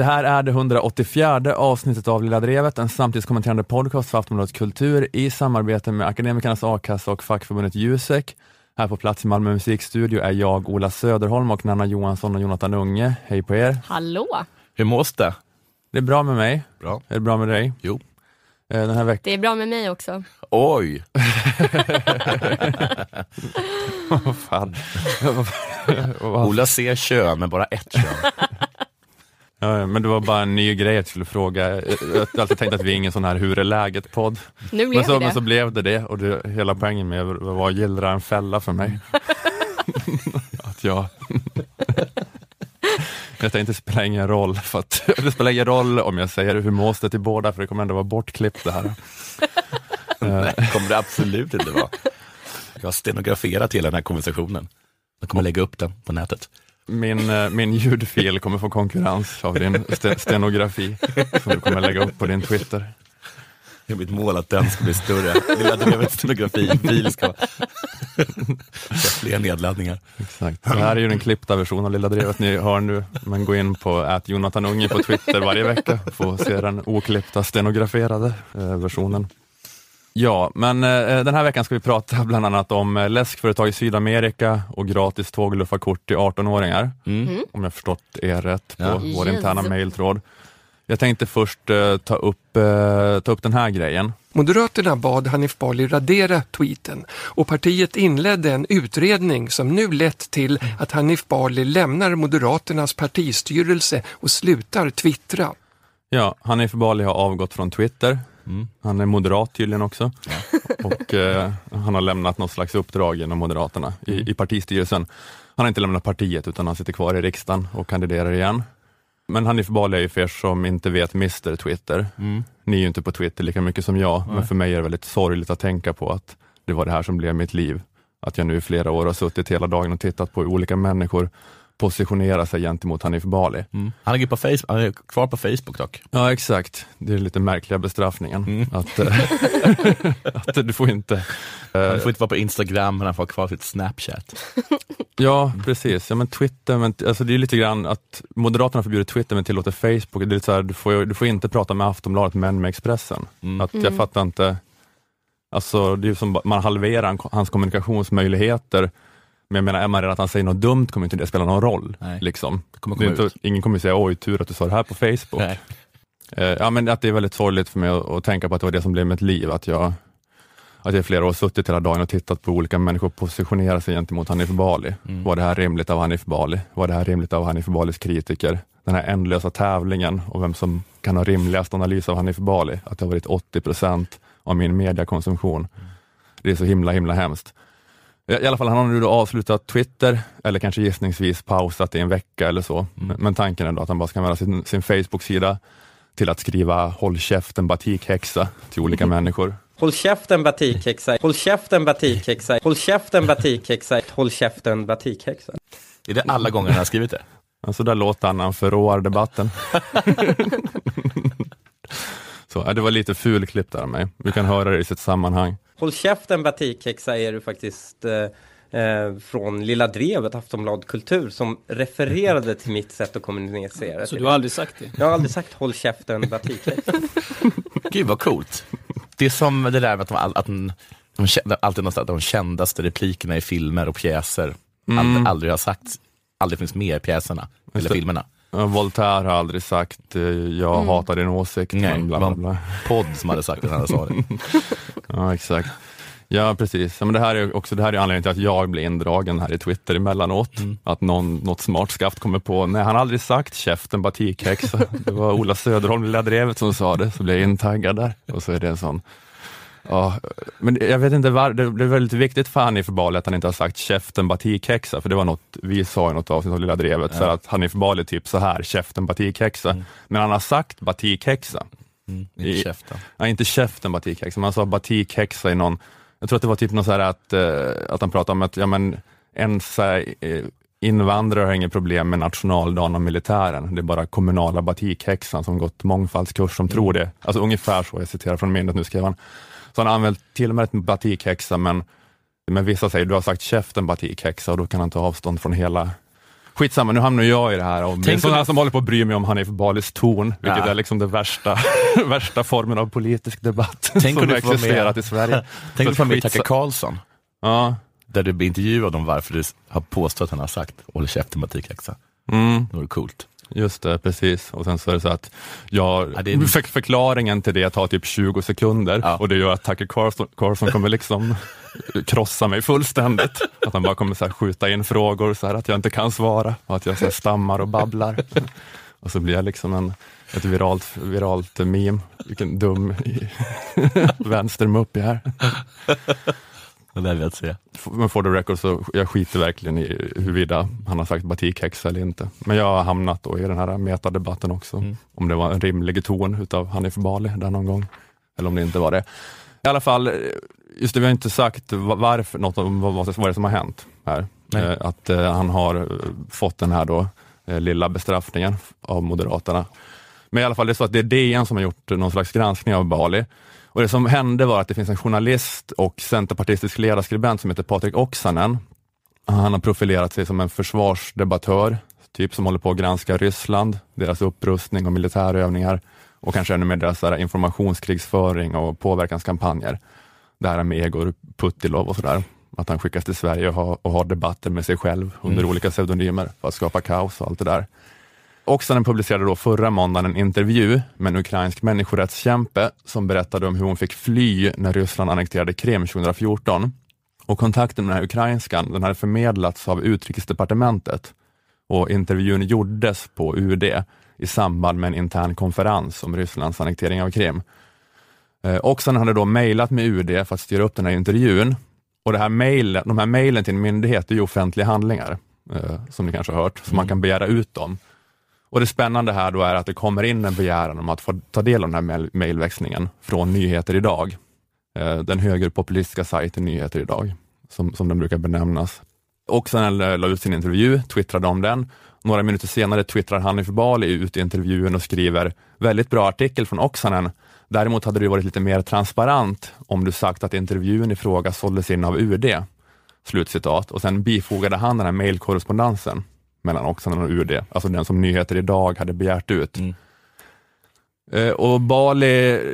Det här är det 184 avsnittet av Lilla Drevet, en samtidskommenterande podcast för Aftonbladet Kultur i samarbete med Akademikernas A-kassa och fackförbundet Jusek. Här på plats i Malmö musikstudio är jag, Ola Söderholm och Nanna Johansson och Jonathan Unge. Hej på er! Hallå! Hur mås det? Det är bra med mig. Bra. Är det bra med dig? Jo. Eh, Den här veckan... Det är bra med mig också. Oj! Vad fan? Ola ser kön, men bara ett kön. Ja, men det var bara en ny grej jag skulle fråga. Jag har alltid tänkt att vi är ingen sån här hur är läget-podd. Nu blev Men så, det. men så blev det det och det, hela poängen med det var att gillra en fälla för mig. att jag... jag tänkte det spelar ingen roll, för att, det spelar ingen roll om jag säger hur mås det till båda, för det kommer ändå vara bortklippt det här. Nej, kommer det absolut inte vara. Jag har stenograferat hela den här konversationen. Jag kommer lägga upp den på nätet. Min, eh, min ljudfil kommer få konkurrens av din sten- stenografi, som du kommer lägga upp på din Twitter. Det är mitt mål att den ska bli större. Lilla Drevet stenografi-fil ska fler nedladdningar. Exakt. Det här är ju den klippta versionen av Lilla Drevet ni hör nu, men gå in på att Jonathan Unge på Twitter varje vecka för att se den oklippta stenograferade eh, versionen. Ja, men eh, den här veckan ska vi prata bland annat om eh, läskföretag i Sydamerika och gratis tågluffarkort till 18-åringar, Mm. om jag förstått er rätt på Ja. vår Yes. interna mejltråd. Jag tänkte först eh, ta, upp, eh, ta upp den här grejen. Moderaterna bad Hanif Bali radera tweeten och partiet inledde en utredning som nu lett till att Hanif Bali lämnar Moderaternas partistyrelse och slutar twittra. Ja, Hanif Bali har avgått från Twitter. Mm. Han är moderat tydligen också. Och eh, han har lämnat något slags uppdrag inom Moderaterna i, i partistyrelsen. Han har inte lämnat partiet utan han sitter kvar i riksdagen och kandiderar igen. Men Hanif Bali är ju för er som inte vet Mr Twitter. Mm. Ni är ju inte på Twitter lika mycket som jag, men för mig är det väldigt sorgligt att tänka på att det var det här som blev mitt liv. Att jag nu i flera år har suttit hela dagen och tittat på hur olika människor positionerar sig gentemot Hanif Bali. Mm. Han, ligger på Facebook, han är kvar på Facebook dock. Ja, exakt. Det är lite märkliga bestraffningen. Mm. Att, eh, att du får inte... eh, Han får inte vara på Instagram, men han får ha kvar sitt Snapchat. ja, precis. Ja, men Twitter, men, alltså, det är lite grann att Moderaterna förbjuder Twitter men tillåter Facebook. Det är lite så här, du, får, du får inte prata med Aftonbladet men med Expressen. Mm. Att, Jag fattar inte. Alltså, det är som man halverar han- hans kommunikationsmöjligheter. Men jag menar, är man rädd att han säger något dumt kommer inte det spela någon roll. Liksom. Kommer komma inte, ingen kommer säga oj, tur att du sa det här på Facebook. Nej. Eh, Ja, men att det är väldigt sorgligt för mig att, att tänka på att det var det som blev mitt liv. Att jag, att jag i flera år suttit hela dagen och tittat på olika människor positionera sig gentemot Hanif Bali. Mm. Var det här rimligt av Hanif Bali? Var det här rimligt av Hanif Balis kritiker? Den här ändlösa tävlingen och vem som kan ha rimligast analys av Hanif Bali. Att det har varit 80 procent av min mediakonsumtion. Det är så himla, himla hemskt. I alla fall, han har nu då avslutat Twitter, eller kanske gissningsvis pausat i en vecka eller så. Men, men tanken är då att han bara ska använda sin, sin Facebook-sida till att skriva håll käften batikhäxa till olika människor. Håll käften batikhäxa, håll käften batikhäxa, håll käften batikhäxa, håll käften batikhäxa. Är det alla gånger han har skrivit det? Alltså där låter han när han förråar debatten. så, det var lite fulklippt där av mig. Vi kan höra det i sitt sammanhang. Håll käften batikhäxa är du faktiskt eh, eh, från Lilla Drevet, Aftonblad Kultur, som refererade till mitt sätt att kommunicera. Så du har aldrig sagt det? Jag har aldrig sagt håll käften batikhäxa. Gud vad coolt. Det är som det där med att de, att de, de kände, alltid någonstans, de kändaste replikerna i filmer och pjäser aldrig, aldrig har sagts, aldrig finns med i pjäserna eller filmerna. Ja, Voltaire har aldrig sagt eh, jag hatar din åsikt. Nej, men bla, bla, bla. podd som hade sagt det när han sa det. Ja, exakt. Ja, precis. Ja, men det här är också det här är anledningen till att jag blir indragen här i Twitter emellanåt. Att någon, något smart skaft kommer på, nej han har aldrig sagt käften batikhäxa. Det var Ola Söderholm, Lilla Drevet som sa det, så blev jag intaggad där. Och så är det en sån, ja, men jag vet inte var, det, det är väldigt viktigt för Hanif Bali att han inte har sagt käften batikhäxa, för det var något vi sa i något avsnitt av Lilla Drevet, så att Hanif Bali typ så här, käften batikhäxa. Men han har sagt batikhäxa. Mm, I- inte käften. Ja, inte käften batikhäxa, men han sa batikhäxa i någon, jag tror att det var typ något så att, eh, att han pratade om att ja, men, en så eh, invandrare har inget problem med nationaldagen och militären, det är bara kommunala batikhäxan som gått mångfaldskurs som tror det. Alltså ungefär så, jag citerar från minnet nu skrev han. Så han har använt till och med ett batikhäxa, men, men vissa säger du har sagt käften batikhäxa och då kan han ta avstånd från hela Skitsamma, nu hamnar jag i det här. Om, det är Tänk sådana jag- som håller på att bry mig om Hanif Balis ton, vilket Ja. är liksom det värsta, värsta formen av politisk debatt Tänk om som existerat i Sverige. Tänk om du får med Tucker Carlson, Ja, där du blir intervjuad om varför du har påstått att han har sagt håll käften batikhexa. mm, Det vore coolt. Just det, precis. Och sen så är det så att jag, Ja, det för, förklaringen till det tar typ 20 sekunder Ja. och det gör att Tucker Carlson, Carlson kommer liksom krossa mig fullständigt. Att han bara kommer så skjuta in frågor så att jag inte kan svara och att jag så stammar och babblar. Och så blir jag liksom en, ett viralt, viralt meme. Vilken dum vänstermupp jag är. Det lär vi att se. Men for the record så jag skiter verkligen i huruvida han har sagt batikhäxa eller inte. Men jag har hamnat då i den här metadebatten också. Mm. Om det var en rimlig ton utav Hanif Bali där någon gång. Eller om det inte var det. I alla fall, just det, vi har inte sagt va- varför, något om vad, vad vad det som har hänt här. Eh, Att eh, han har eh, fått den här då, eh, lilla bestraffningen av Moderaterna. Men i alla fall, det är så att det är DN som har gjort någon slags granskning av Bali. Och det som hände var att det finns en journalist och centerpartistisk ledarskribent som heter Patrik Oksanen. Han har profilerat sig som en försvarsdebattör, typ som håller på att granska Ryssland, deras upprustning och militärövningar och kanske ännu mer deras informationskrigsföring och påverkanskampanjer. Det här med Egor Putilov och sådär. Att han skickas till Sverige och har, och har debatter med sig själv under olika pseudonymer för att skapa kaos och allt det där. Oksanen publicerade då förra måndagen en intervju med en ukrainsk människorättskämpe som berättade om hur hon fick fly när Ryssland annekterade Krim 2014. Och kontakten med den här ukrainskan den hade förmedlats av utrikesdepartementet och intervjun gjordes på UD i samband med en intern konferens om Rysslands annektering av Krim. Eh, Oksanen hade då mejlat med UD för att styra upp den här intervjun och det här mejlen, de här mejlen till en myndighet är ju offentliga handlingar, eh, som ni kanske har hört, så man kan begära ut dem. Och det spännande här då är att det kommer in en begäran om att få ta del av den här mejlväxlingen från Nyheter Idag. Eh, den högerpopulistiska sajten Nyheter Idag, som, som den brukar benämnas. Och sen la ut sin intervju, twittrade om den. Några minuter senare twittrar Hanif Bali ut intervjun och skriver väldigt bra artikel från Oksanen. Däremot hade det varit lite mer transparent om du sagt att intervjun i fråga såldes in av UD. Slutcitat. Och sen bifogade han den här mejlkorrespondensen mellan Oksanen och UD, alltså den som Nyheter Idag hade begärt ut. Mm. Eh, Och Bali,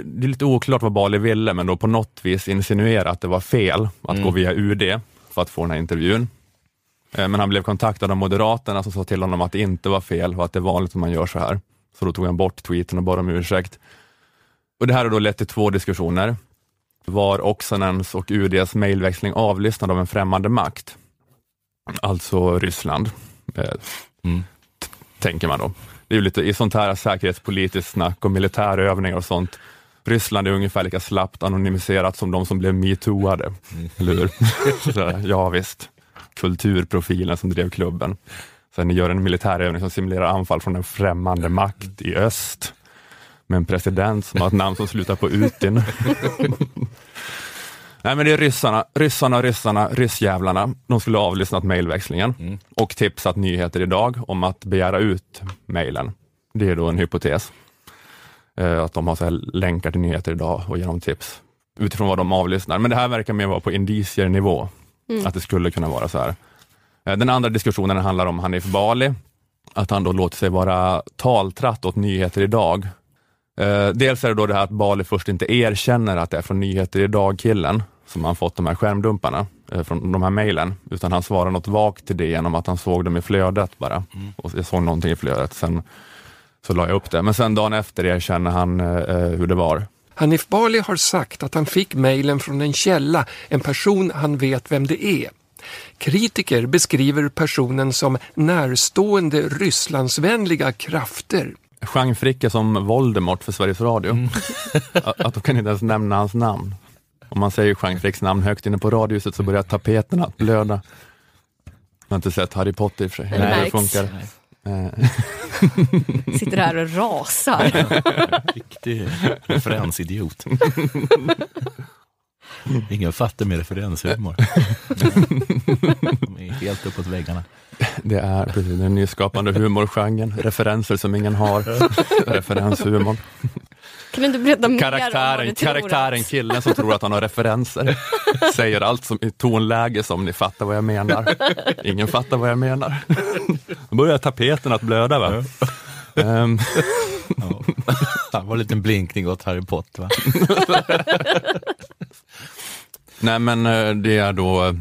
det är lite oklart vad Bali ville, men då på något vis insinuera att det var fel att Mm. gå via UD för att få den här intervjun. Eh, Men han blev kontaktad av Moderaterna som sa till honom att det inte var fel och att det är vanligt att man gör så här. Så då tog han bort tweeten och bad om ursäkt. Och det här har då lett till två diskussioner. Var Oksanens och UDs mejlväxling avlyssnad av en främmande makt? Alltså Ryssland, Mm. t- tänker man då. Det är ju lite i sånt här säkerhetspolitiskt snack och militärövningar och sånt. Ryssland är ungefär lika slappt anonymiserat som de som blev metooade, eller hur? Så, ja visst, kulturprofilen som drev klubben. Sen gör en militärövning som simulerar anfall från en främmande makt i öst med en president som har ett namn som slutar på Utin. Nej men det är ryssarna, ryssarna, ryssarna, ryssjävlarna. De skulle ha avlyssnat mejlväxlingen Mm. och tipsat nyheter idag om att begära ut mejlen. Det är då en hypotes. Eh, Att de har så här länkar till nyheter idag och ger dem tips utifrån vad de avlyssnar. Men det här verkar mer vara på indiciernivå, att det skulle kunna vara så här. Eh, Den andra diskussionen handlar om Hanif Bali, att han då låter sig vara taltratt åt nyheter idag. Eh, dels är det då det här att Bali först inte erkänner att det är från nyheter idag-killen som han fått de här skärmdumparna eh, från de här mejlen, utan han svarar något vagt till det genom att han såg dem i flödet bara. Och jag såg någonting i flödet, sen så la jag upp det. Men sen dagen efter erkänner han eh, eh, hur det var. Hanif Bali har sagt att han fick mejlen från en källa, en person han vet vem det är. Kritiker beskriver personen som närstående Rysslandsvänliga krafter. Jean Frick är som Voldemort för Sveriges Radio. att, att de kan inte ens nämna hans namn. Om man säger Jean Fricks namn högt inne på radiohuset så börjar tapeterna att blöda. Jag har inte sett Harry Potter i och för sig. Hur det funkar. Sitter här och rasar. Riktig referensidiot. Ingen fattar med referenshumor. De är helt uppåt väggarna. Det är precis den nyskapande humorgenren. Referenser som ingen har. Referenshumor. Kan du inte berätta mer om vad Karaktären, du tror karaktären att... killen som tror att han har referenser. säger allt som, i tonläge som ni fattar vad jag menar. Ingen fattar vad jag menar. Då börjar tapeten att blöda. Va? Um, Ja. Det var en liten blinkning åt Harry Potter. Va? nej men eh, det är då,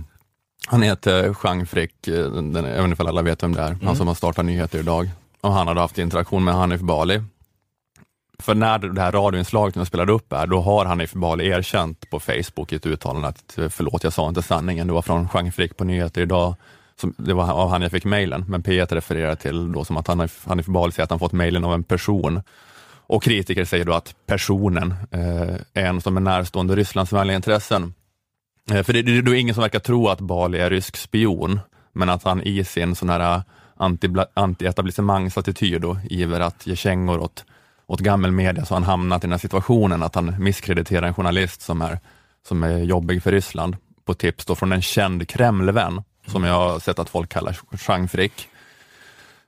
han heter Jean Frick, eh, den, jag vet inte ifall alla vet vem det är, han som har startat nyheter idag. Och han hade haft interaktion med Hanif Bali. För när det här radioinslaget jag spelade upp är, då har Hanif Bali erkänt på Facebook i ett uttalande att förlåt, jag sa inte sanningen, det var från Jean Frick på Nyheter idag. Som, det var av han jag fick mejlen, men P1 refererar till då som att Hanif, Hanif Bali säger att han fått mejlen av en person. Och kritiker säger då att personen eh, är en som är närstående Rysslandsvänliga intressen. Eh, för det, det är då ingen som verkar tro att Bali är rysk spion, men att han i sin sån här eh, anti- anti-etablissemangsattityd och iver att ge kängor åt, åt gammelmedia, så har han hamnat i den här situationen att han misskrediterar en journalist som är, som är jobbig för Ryssland, på tips då från en känd Kremlvän, som jag har sett att folk kallar Jean Frick.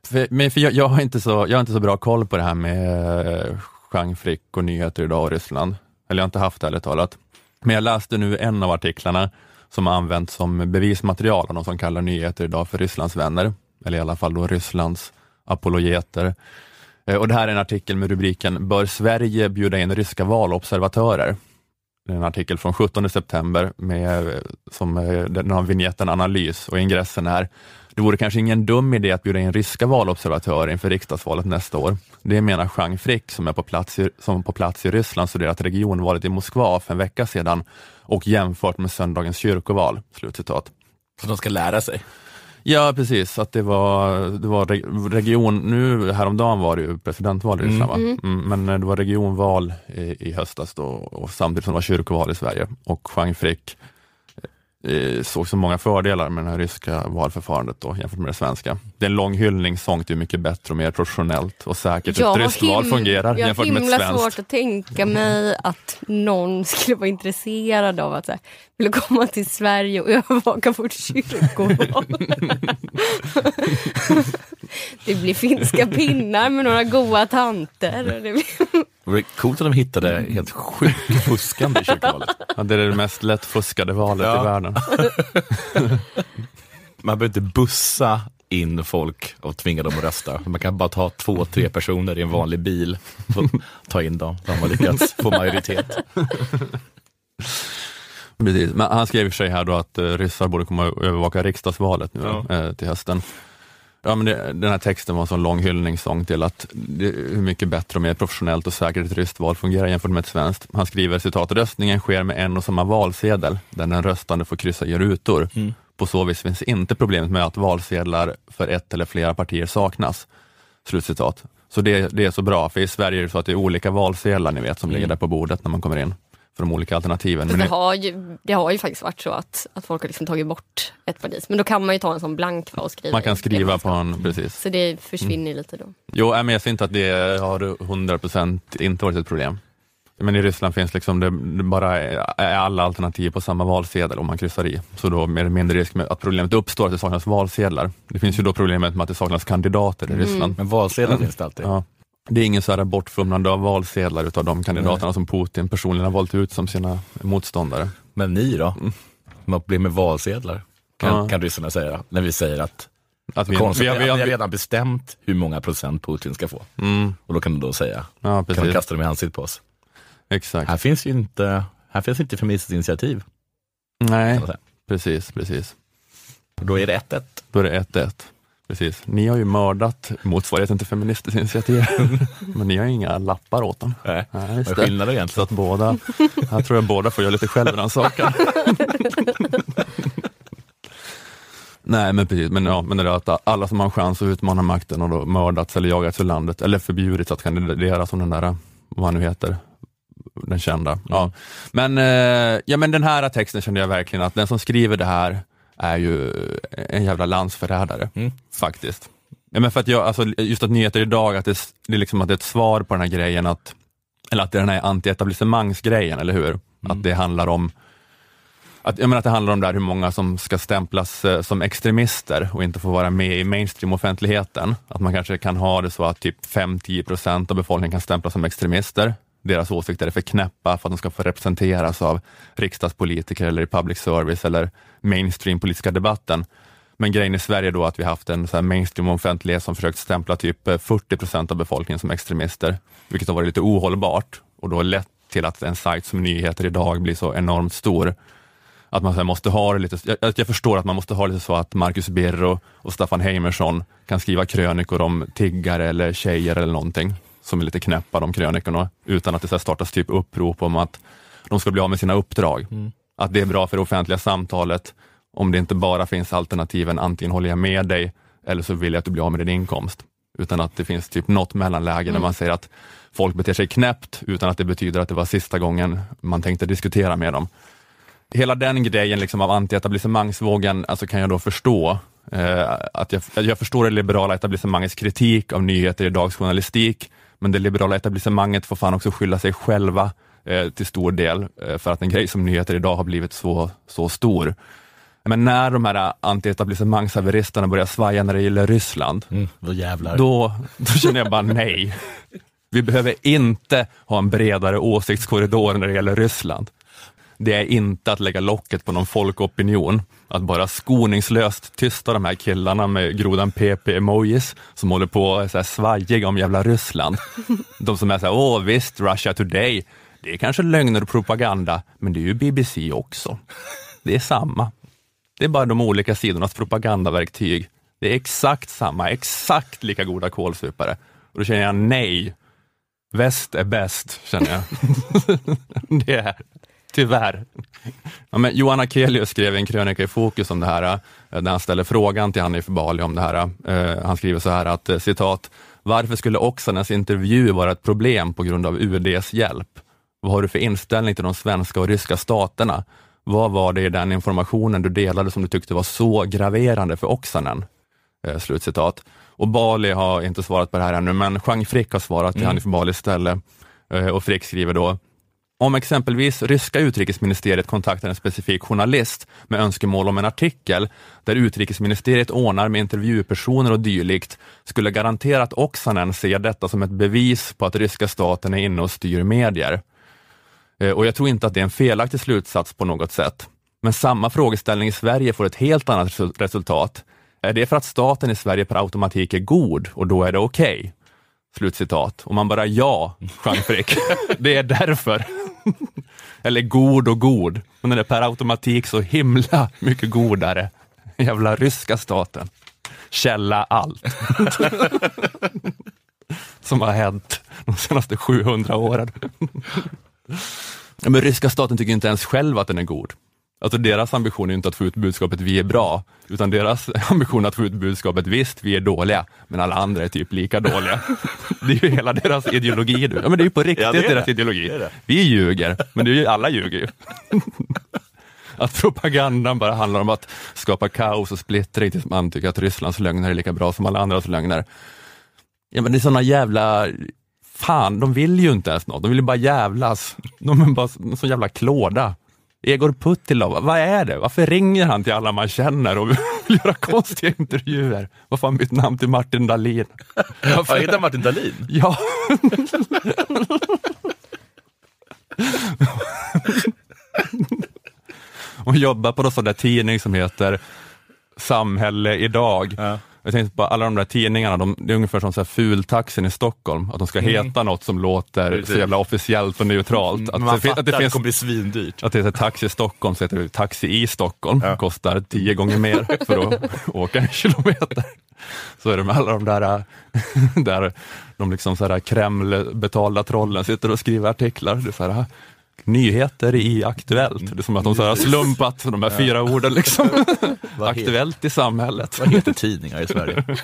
För, men för jag, jag, har inte så, jag har inte så bra koll på det här med eh, Chang Jean Frick och nyheter idag och Ryssland. Eller jag har inte haft det ärligt talat. Men jag läste nu en av artiklarna som använts som bevismaterial av de som kallar nyheter idag för Rysslands vänner, eller i alla fall då Rysslands apologeter. Eh, och det här är en artikel med rubriken Bör Sverige bjuda in ryska valobservatörer? Det är en artikel från 17 september med, eh, som eh, den har vignetten analys och ingressen är det vore kanske ingen dum idé att bjuda in ryska valobservatörer inför riksdagsvalet nästa år. Det menar Jean Frick som är på plats i, som på plats i Ryssland studerat regionvalet i Moskva för en vecka sedan och jämfört med söndagens kyrkoval. Slutcitat. Så de ska lära sig. Ja precis, att det var, det var re- region, nu häromdagen var det ju presidentval i Ryssland va? Mm, men eh, det var regionval i, i höstas då och samtidigt som det var kyrkoval i Sverige och Jean Frick eh, såg så många fördelar med det här ryska valförfarandet då, jämfört med det svenska. Det är en lång hyllningssång, det är mycket bättre och mer professionellt och säkert Jag ett har ryskt val fungerar Jag jämfört har med ett himla svenskt. svårt att tänka mig att någon skulle vara intresserad av att så här, vilja komma till Sverige och övervaka vårt kyrkoval. det blir finska pinnar med några goa tanter. Det blir... Det var coolt att de hittade helt sjukt fuskande i kyrkovalet. Ja, det är det mest lättfuskade valet Ja. i världen. Man behöver inte bussa in folk och tvinga dem att rösta. Man kan bara ta två, tre personer i en vanlig bil och ta in dem. De har lyckats få majoritet. Precis. Men han skrev i och för sig här då att eh, ryssar borde komma och övervaka riksdagsvalet nu Ja. eh, till hösten. Ja, men det, den här texten var en sån lång hyllningssång till att det, hur mycket bättre och mer professionellt och säkert ett ryskt val fungerar jämfört med ett svenskt. Han skriver citat, röstningen sker med en och samma valsedel där den röstande får kryssa i rutor. På så vis finns inte problemet med att valsedlar för ett eller flera partier saknas. Slutcitat. Så det, det är så bra, för i Sverige är det så att det är olika valsedlar ni vet som ligger där på bordet när man kommer in för de olika alternativen. Men det, har ju, det har ju faktiskt varit så att, att folk har liksom tagit bort ett parti. Men då kan man ju ta en sån blank och skriva man kan skriva på en, precis. Så det försvinner ju lite då. Jo, nej, men jag ser inte att det har 100% inte varit ett problem. Men i Ryssland finns liksom det, det bara är alla alternativ på samma valsedel om man kryssar i. Så då är det mindre risk med att problemet uppstår att det saknas valsedlar. Det finns ju då problemet med att det saknas kandidater i Ryssland. Men valsedlar finns det alltid. Ja. Det är ingen så här bortfumlande av valsedlar utav de kandidaterna som Putin personligen har valt ut som sina motståndare. Men ni då? Som har problem med valsedlar? Kan, Ja. kan ryssarna säga, när vi säger att Att vi, konstigt, vi, har- vi, har- vi har redan bestämt hur många procent Putin ska få. mm, Och då kan de då säga, ja, kan de kasta dem i ansiktet på oss. Exakt. Här finns ju inte, här finns inte feministiskt initiativ. Nej, precis, precis. Och då är det 1-1. Då är det 1-1. Precis. Ni har ju mördat motsvarigheten till Feministiskt initiativ, men ni har inga lappar åt dem. Nej. Vad är skillnaden Så egentligen? att båda, jag tror jag båda får göra lite självrannsakan. Nej men precis, men, ja, men det är att alla som har en chans att utmana makten och då mördats eller jagats ur landet eller förbjudits att kandidera som den där, vad han nu heter, den kända. Ja. Men, eh, ja, men den här texten kände jag verkligen att den som skriver det här är ju en jävla landsförrädare, Mm. faktiskt. Ja, men för att jag, alltså, just att nyheter idag, att det, det är liksom att det är ett svar på den här grejen att, eller att det är den här anti-etablissemangsgrejen, eller hur? Att det handlar om att, jag menar att det handlar om där hur många som ska stämplas eh, som extremister och inte få vara med i mainstream-offentligheten. Att man kanske kan ha det så att typ 5-10 procent av befolkningen kan stämplas som extremister deras åsikter är för knäppa för att de ska få representeras av riksdagspolitiker eller i public service eller mainstream politiska debatten. Men grejen i Sverige då att vi haft en så här mainstream offentlighet som försökt stämpla typ eh, 40 procent av befolkningen som extremister, vilket har varit lite ohållbart och då lett till att en sajt som Nyheter idag blir så enormt stor. Att man så måste ha det lite, jag, jag förstår att man måste ha det lite så att Marcus Birro och Staffan Heimersson kan skriva krönikor om tiggare eller tjejer eller någonting som är lite knäppa de krönikorna, utan att det så startas typ upprop om att de ska bli av med sina uppdrag. Mm. Att det är bra för det offentliga samtalet om det inte bara finns alternativen antingen håller jag med dig eller så vill jag att du blir av med din inkomst. Utan att det finns typ något mellanläge mm. där man säger att folk beter sig knäppt utan att det betyder att det var sista gången man tänkte diskutera med dem. Hela den grejen liksom av antietablissemangsvågen alltså kan jag då förstå. Eh, att jag, jag förstår det liberala etablissemangets kritik av nyheter i dagsjournalistik, men det liberala etablissemanget får fan också skylla sig själva eh, till stor del eh, för att en grej som nyheter idag har blivit så, så stor. Men när de här antietablissemangshaveristerna börjar svaja när det gäller Ryssland, mm, då, jävlar. Då, då känner jag bara nej. Vi behöver inte ha en bredare åsiktskorridor när det gäller Ryssland. Det är inte att lägga locket på någon folkopinion, att bara skoningslöst tysta de här killarna med grodan PP-emojis som håller på och är svajiga om jävla Ryssland. De som är såhär, åh visst, Russia Today, det är kanske lögner och propaganda, men det är ju BBC också. Det är samma. Det är bara de olika sidornas propagandaverktyg. Det är exakt samma, exakt lika goda kålsupare. Och då känner jag nej. Väst är bäst, känner jag. det är Tyvärr. Ja, men Johan Akelius skrev en krönika i Fokus om det här, eh, där han ställer frågan till Hanif Bali om det här. Eh, han skriver så här att eh, citat, varför skulle Oksanens intervju vara ett problem på grund av UDs hjälp? Vad har du för inställning till de svenska och ryska staterna? Vad var det i den informationen du delade som du tyckte var så graverande för Oksanen? Eh, slutcitat. Och Bali har inte svarat på det här ännu, men Jean Frick har svarat till mm. Hanif Bali istället. Eh, och Frick skriver då, om exempelvis ryska utrikesministeriet kontaktar en specifik journalist med önskemål om en artikel där utrikesministeriet ordnar med intervjupersoner och dylikt, skulle garanterat Oksanen se detta som ett bevis på att ryska staten är inne och styr medier. Eh, och jag tror inte att det är en felaktig slutsats på något sätt. Men samma frågeställning i Sverige får ett helt annat resultat. Är det för att staten i Sverige per automatik är god och då är det okej? Okay? Slutcitat. Och man bara ja, Jean Frick. det är därför. Eller god och god. Men den är per automatik så himla mycket godare. Jävla ryska staten. Källa allt. Som har hänt de senaste 700 åren. Men ryska staten tycker inte ens själv att den är god. Alltså deras ambition är inte att få ut budskapet vi är bra, utan deras ambition är att få ut budskapet visst, vi är dåliga, men alla andra är typ lika dåliga. Det är ju hela deras ideologi. Ja, men det är ju på riktigt ja, deras det. ideologi. Det det. Vi ljuger, men det är ju, alla ljuger ju. Att propagandan bara handlar om att skapa kaos och splittring tills man tycker att Rysslands lögner är lika bra som alla andras lögner. Ja men det är såna jävla Fan, de vill ju inte ens något. De vill ju bara jävlas. De är bara så jävla klåda. Egor Puttilov, vad är det? Varför ringer han till alla man känner och vill göra konstiga intervjuer? Varför har han bytt namn till Martin Dahlin? Varför heter han Martin Dahlin? Ja. och jobbar på någon sån där tidning som heter Samhälle idag. Ja. Jag tänkte på alla de där tidningarna, de, det är ungefär som så här fultaxin i Stockholm, att de ska mm. heta något som låter Precis. så jävla officiellt och neutralt. Mm, att man det, fattar att det, finns, att det kommer bli svindyrt. Att det heter Taxi i Stockholm, så heter det Taxi i Stockholm, ja. kostar tio gånger mer för att åka en kilometer. Så är det med alla de där, där de liksom så här Kreml-betalda trollen sitter och skriver artiklar. Det är så här, nyheter i Aktuellt. Det är som att de har slumpat de här fyra orden. Liksom. Aktuellt i samhället. Vad heter tidningar i Sverige?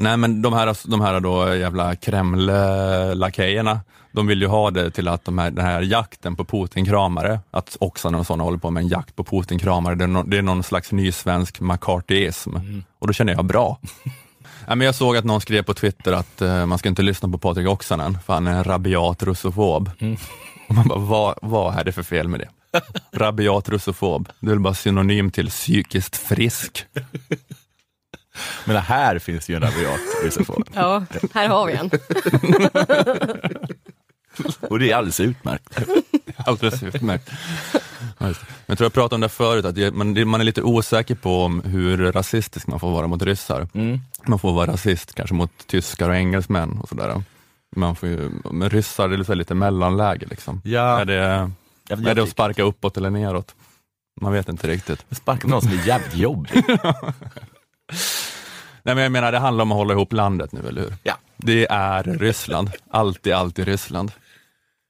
Nej men de här, de här då jävla Kreml-lakejerna, de vill ju ha det till att de här, den här jakten på Putin-kramare, att Oksanen och sådana håller på med en jakt på Putin-kramare, det, är no, det är någon slags ny svensk McCarthyism. Mm. Och då känner jag bra. Ja, men jag såg att någon skrev på Twitter att uh, man ska inte lyssna på Patrik Oksanen, för han är en rabiat russofob. Mm. Och man bara, vad, vad är det för fel med det? rabiat russofob, det är väl bara synonym till psykiskt frisk. Men här finns ju en rabiat russofob. Ja, här har vi en. Och det är alldeles utmärkt. Alldeles utmärkt. Men jag tror jag pratade om det förut, att man, är lite osäker på om hur rasistisk man får vara mot ryssar. Mm. Man får vara rasist kanske mot tyskar och engelsmän och sådär. Man får ju, men ryssar, det är lite, mellanläge liksom. Ja. Är, det, är det att sparka uppåt eller neråt? Man vet inte riktigt. sparka någon som är jävligt jobbig. Nej men jag menar, det handlar om att hålla ihop landet nu, eller hur? Ja. Det är Ryssland. Alltid, alltid Ryssland.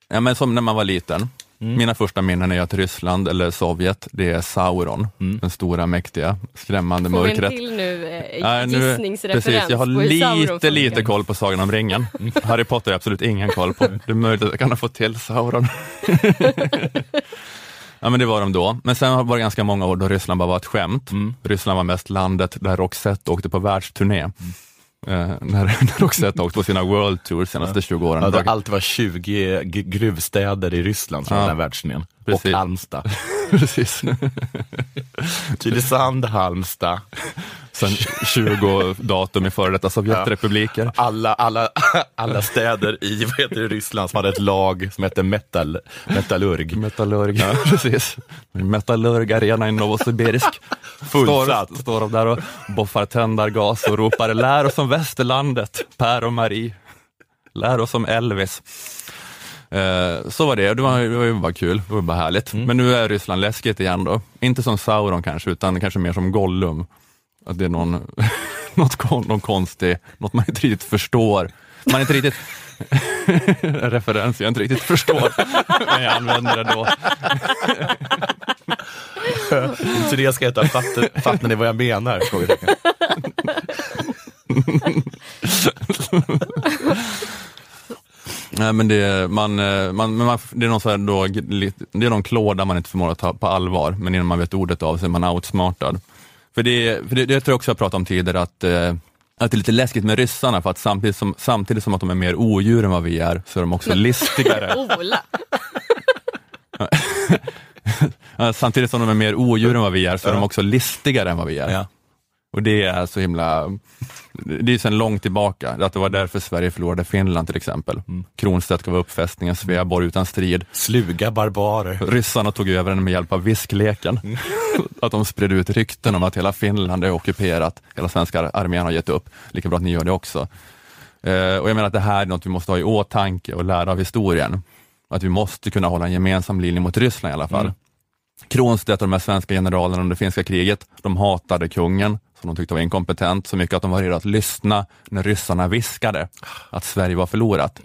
Ja, men som när man var liten. Mm. Mina första minnen är att Ryssland, eller Sovjet, det är Sauron. Mm. Den stora, mäktiga, skrämmande Får vi en mörkret. till nu eh, gissningsreferens Precis, jag har lite, lite koll på Sagan om ringen. Harry Potter har jag absolut ingen koll på. Det är möjligt att jag kan ha fått till Sauron. ja men det var de då. Men sen var det ganska många år då Ryssland bara var ett skämt. Mm. Ryssland var mest landet där Roxette åkte på världsturné. Eh, när, Roxette åkte på sina World Tours senaste 20 åren. Ja, alltid var 20 g- gruvstäder i Ryssland från Ja. den här världsturnén. Och Precis. Halmstad. Precis. Tylösand, Halmstad. Sen 20 datum i före detta Sovjetrepubliker. Alla, alla, alla städer i vad heter det, Ryssland som hade ett lag som hette Metall, Metallurg. Metallurg, precis. Metallurg Arena i Novosibirsk. Fullsatt. Står, står de där och boffar tändargas och ropar lär oss om västerlandet, Per och Marie. Lär oss om Elvis. Eh, så var det, det var, det var ju bara kul, det var bara härligt. Men nu är Ryssland läskigt igen då. Inte som Sauron kanske, utan kanske mer som Gollum. Att det är någon, något, kon- någon konstig, något man inte riktigt förstår. Man inte riktigt, en referens jag inte riktigt förstår, men jag använder det då. Så det ska heta fattar, fattar ni vad jag menar? Nej men det, man, eh, man, man, det är någon så här då, det är någon klåda man inte förmår att ta på allvar, men innan man vet ordet av så är man outsmartad. För det, för det, det tror jag också jag pratade om tidigare, att, eh, att det är lite läskigt med ryssarna, för att samtidigt som, samtidigt som att de är mer odjur än vad vi är, så är de också listigare. Ola. Samtidigt som de är mer odjur än vad vi är, så är de också listigare än vad vi är. Ja. Och det är så himla, det är sedan långt tillbaka, att det var därför Sverige förlorade Finland till exempel. Kronstedt gav upp fästningen Sveaborg utan strid. Sluga barbarer. Ryssarna tog över den med hjälp av viskleken. Att de spred ut rykten om att hela Finland är ockuperat, hela svenska armén har gett upp. Lika bra att ni gör det också. Eh, och jag menar att det här är något vi måste ha i åtanke och lära av historien. Att vi måste kunna hålla en gemensam linje mot Ryssland i alla fall. Kronstedt och de här svenska generalerna under finska kriget, de hatade kungen, som de tyckte var inkompetent, så mycket att de var redo att lyssna när ryssarna viskade att Sverige var förlorat.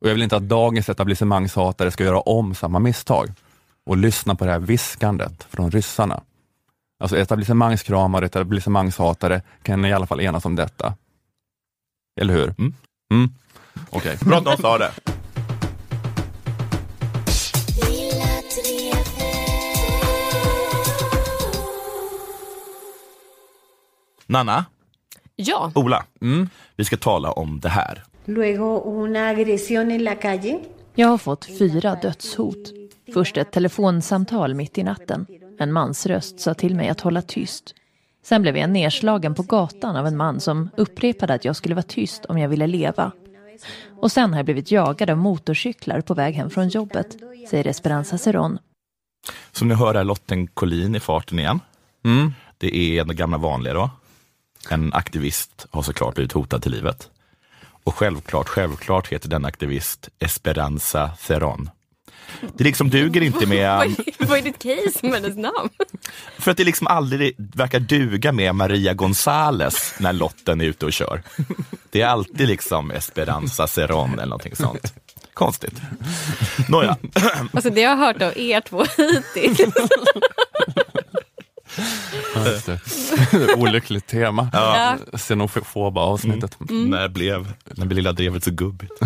Och jag vill inte att dagens etablissemangshatare ska göra om samma misstag och lyssna på det här viskandet från ryssarna. Alltså etablissemangskramare och etablissemangshatare kan i alla fall enas om detta. Eller hur? Mm. Mm. Okej. Bra att de sa det. Nanna, Ja, Ola, Mm. vi ska tala om det här. Luego una agresión en la calle. Jag har fått fyra dödshot. Först ett telefonsamtal mitt i natten. En mans röst sa till mig att hålla tyst. Sen blev jag nedslagen på gatan av en man som upprepade att jag skulle vara tyst om jag ville leva. Och sen har jag blivit jagad av motorcyklar på väg hem från jobbet, säger Esperanza Ceron. Som ni hör är Lotten Collin i farten igen. Mm. Det är den gamla vanliga då. En aktivist har såklart blivit hotad till livet. Och självklart, självklart heter den aktivist Esperanza Ceron. Det liksom duger inte vad med, är, vad är ditt case med hennes namn? för att det liksom aldrig verkar duga med Maria Gonzales när Lotten är ute och kör. Det är alltid liksom Esperanza Ceron eller någonting sånt. Konstigt. Nåja, Alltså det jag har hört av er två hittills. Olyckligt tema. Ja. Xenofoba avsnittet. när, blev, när blev lilla drevet så gubbigt?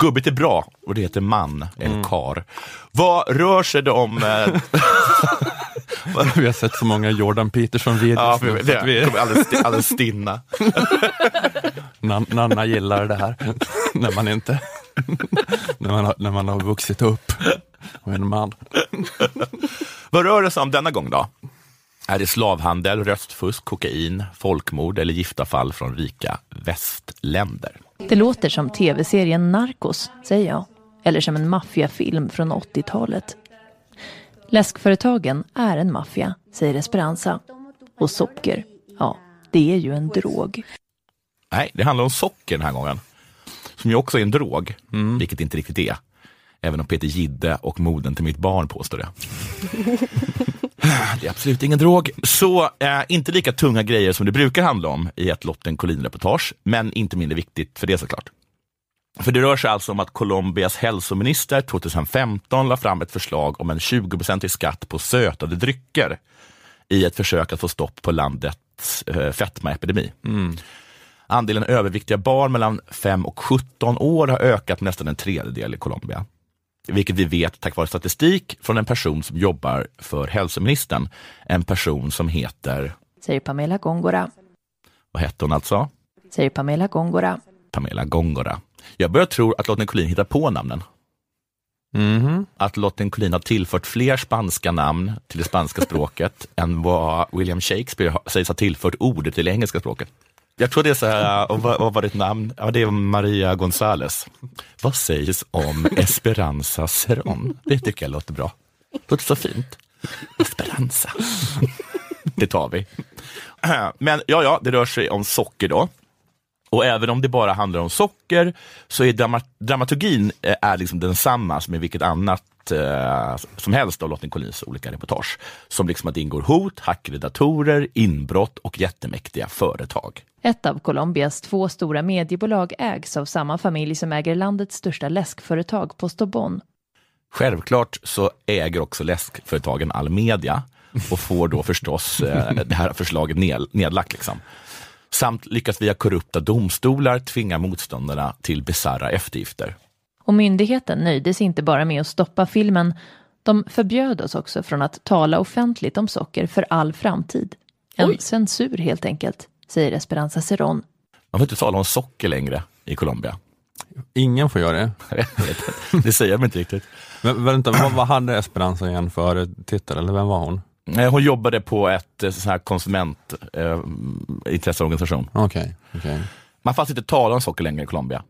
gubbigt är bra och det heter man eller kar. Vad rör sig det om? Eh, Vi har sett så många Jordan Peterson-videos. ja, det vi, kommer alldeles, alldeles stinna. Nan- Nanna gillar det här, när man inte, när man har, när man har vuxit upp och är en man. Vad rör det sig om denna gång då? Är det slavhandel, röstfusk, kokain, folkmord eller gifta fall från rika västländer? Det låter som tv-serien Narcos, säger jag. Eller som en maffiafilm från 80-talet. Läskföretagen är en maffia, säger Esperanza. Och socker, ja, det är ju en drog. Nej, det handlar om socker den här gången. Som ju också är en drog, vilket det inte riktigt är. Även om Peter Gidde och moden till mitt barn påstår det. det är absolut ingen drog. Så eh, inte lika tunga grejer som det brukar handla om i ett Lotten Collin-reportage, men inte mindre viktigt för det såklart. För det rör sig alltså om att Colombias hälsominister 2015 la fram ett förslag om en 20 skatt på sötade drycker i ett försök att få stopp på landets eh, fetmaepidemi. Andelen överviktiga barn mellan 5 och 17 år har ökat med nästan en tredjedel i Colombia. Vilket vi vet tack vare statistik från en person som jobbar för hälsoministern. En person som heter, Säger Pamela Gongora. vad hette hon alltså? Säger Pamela Gongora. Pamela Gongora. Jag börjar tro att Lotten Collin hittar på namnen. Mhm. Att Lotten Collin har tillfört fler spanska namn till det spanska språket än vad William Shakespeare har- sägs ha tillfört ord till det engelska språket. Jag tror det är så här, och vad, vad var ditt namn? Ja, det är Maria Gonzales. Vad sägs om Esperanza Ceron? Det tycker jag låter bra. Låter så fint. Esperanza. Det tar vi. Men ja, ja, det rör sig om socker då. Och även om det bara handlar om socker så är drama dramaturgin eh, är liksom densamma som i vilket annat eh, som helst av Lotten Collins olika reportage. Som liksom att det ingår hot, hackade datorer, inbrott och jättemäktiga företag. Ett av Colombias två stora mediebolag ägs av samma familj som äger landets största läskföretag Postobon. Självklart så äger också läskföretagen all media och får då förstås eh, det här förslaget ned, nedlagt. Liksom. Samt lyckas via korrupta domstolar tvinga motståndarna till bisarra eftergifter. Och myndigheten nöjde sig inte bara med att stoppa filmen, de förbjöd oss också från att tala offentligt om socker för all framtid. En censur helt enkelt, säger Esperanza Ceron. Man får inte tala om socker längre i Colombia. Ingen får göra det. Det säger de inte riktigt. Men vänta, vad, vad hade Esperanza igen för titel, eller vem var hon? Eh, Hon jobbade på ett eh, sån här konsumentintresseorganisation. Okej, okej. Man får alltså inte tala om socker längre i Colombia.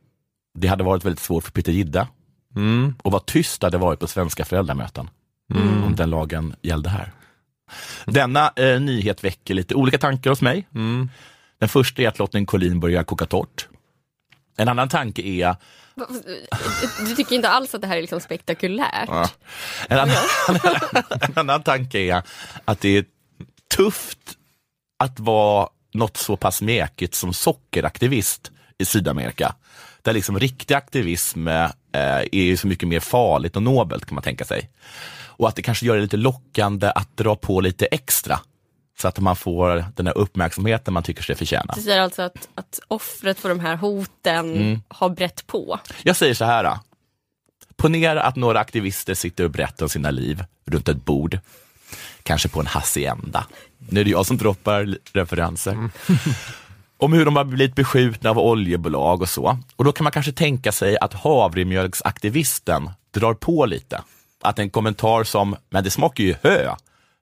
Det hade varit väldigt svårt för Peter Gidde. Mm. Och vad tyst det hade varit på svenska föräldramöten om den lagen gällde här. Denna eh, nyhet väcker lite olika tankar hos mig. Mm. Den första är att Lotten Collin börjar koka torrt. En annan tanke är Du tycker inte alls att det här är liksom spektakulärt? Ja. En, annan, en annan tanke är att det är tufft att vara något så pass mekigt som sockeraktivist i Sydamerika. Där liksom riktig aktivism eh, är ju så mycket mer farligt och nobelt kan man tänka sig. Och att det kanske gör det lite lockande att dra på lite extra. Så att man får den här uppmärksamheten man tycker sig förtjäna. Du säger alltså att, att offret för de här hoten Mm. har brett på? Jag säger så här. Då. Ponera att några aktivister sitter och berättar om sina liv runt ett bord. Kanske på en hacienda. Nu är det jag som droppar referenser. om hur de har blivit beskjutna av oljebolag och så. Och då kan man kanske tänka sig att havremjölksaktivisten drar på lite. Att en kommentar som “men det smakar ju hö”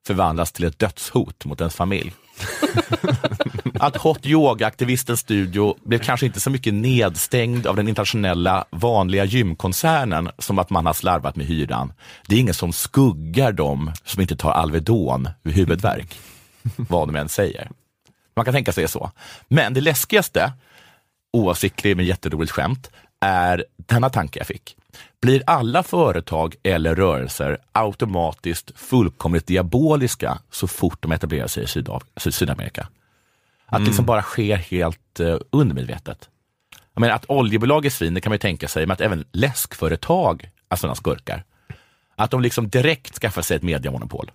förvandlas till ett dödshot mot ens familj. Att hot yoga-aktivistens studio blev kanske inte så mycket nedstängd av den internationella vanliga gymkoncernen som att man har slarvat med hyran. Det är ingen som skuggar dem som inte tar Alvedon vid huvudvärk. vad de än säger. Man kan tänka sig så. Men det läskigaste, oavsiktligt men jätteroligt skämt, är denna tanke jag fick. Blir alla företag eller rörelser automatiskt fullkomligt diaboliska så fort de etablerar sig i Sydaf- Syd- Sydamerika? Att det liksom bara sker helt uh, undermedvetet. Jag menar, att oljebolag är svin, det kan man ju tänka sig, men att även läskföretag är sådana skurkar. Att de liksom direkt skaffar sig ett mediamonopol.